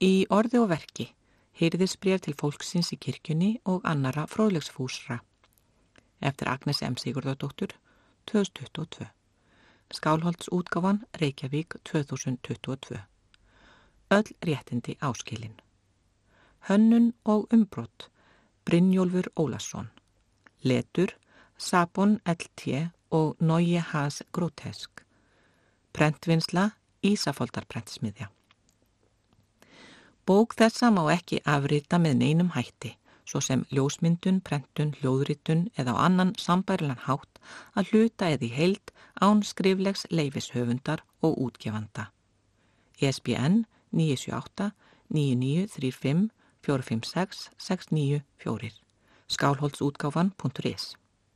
Í orði og verki heyrðisbref til fólksins í kirkjunni og annara fróðlegsfúsra. Eftir Agnes M. Sigurðardóttur, 2022. Skálholts útgáfan Reykjavík 2022. Öll réttindi áskilin. Hönnun og umbrott Brynjólfur Ólasson. Letur Sabon LT og Nói Has Grotesk. Prentvinsla Ísafóldarprentsmiðja. Bók þessa má ekki afrita með neinum hætti, svo sem ljósmyndun, prentun, hljóðritun eða á annan sambærilan hátt að hluta eða í heild án skriflegs leifishöfundar og útgefanda. ESBN 978 9935 456 694 skálholtsútgáfan.is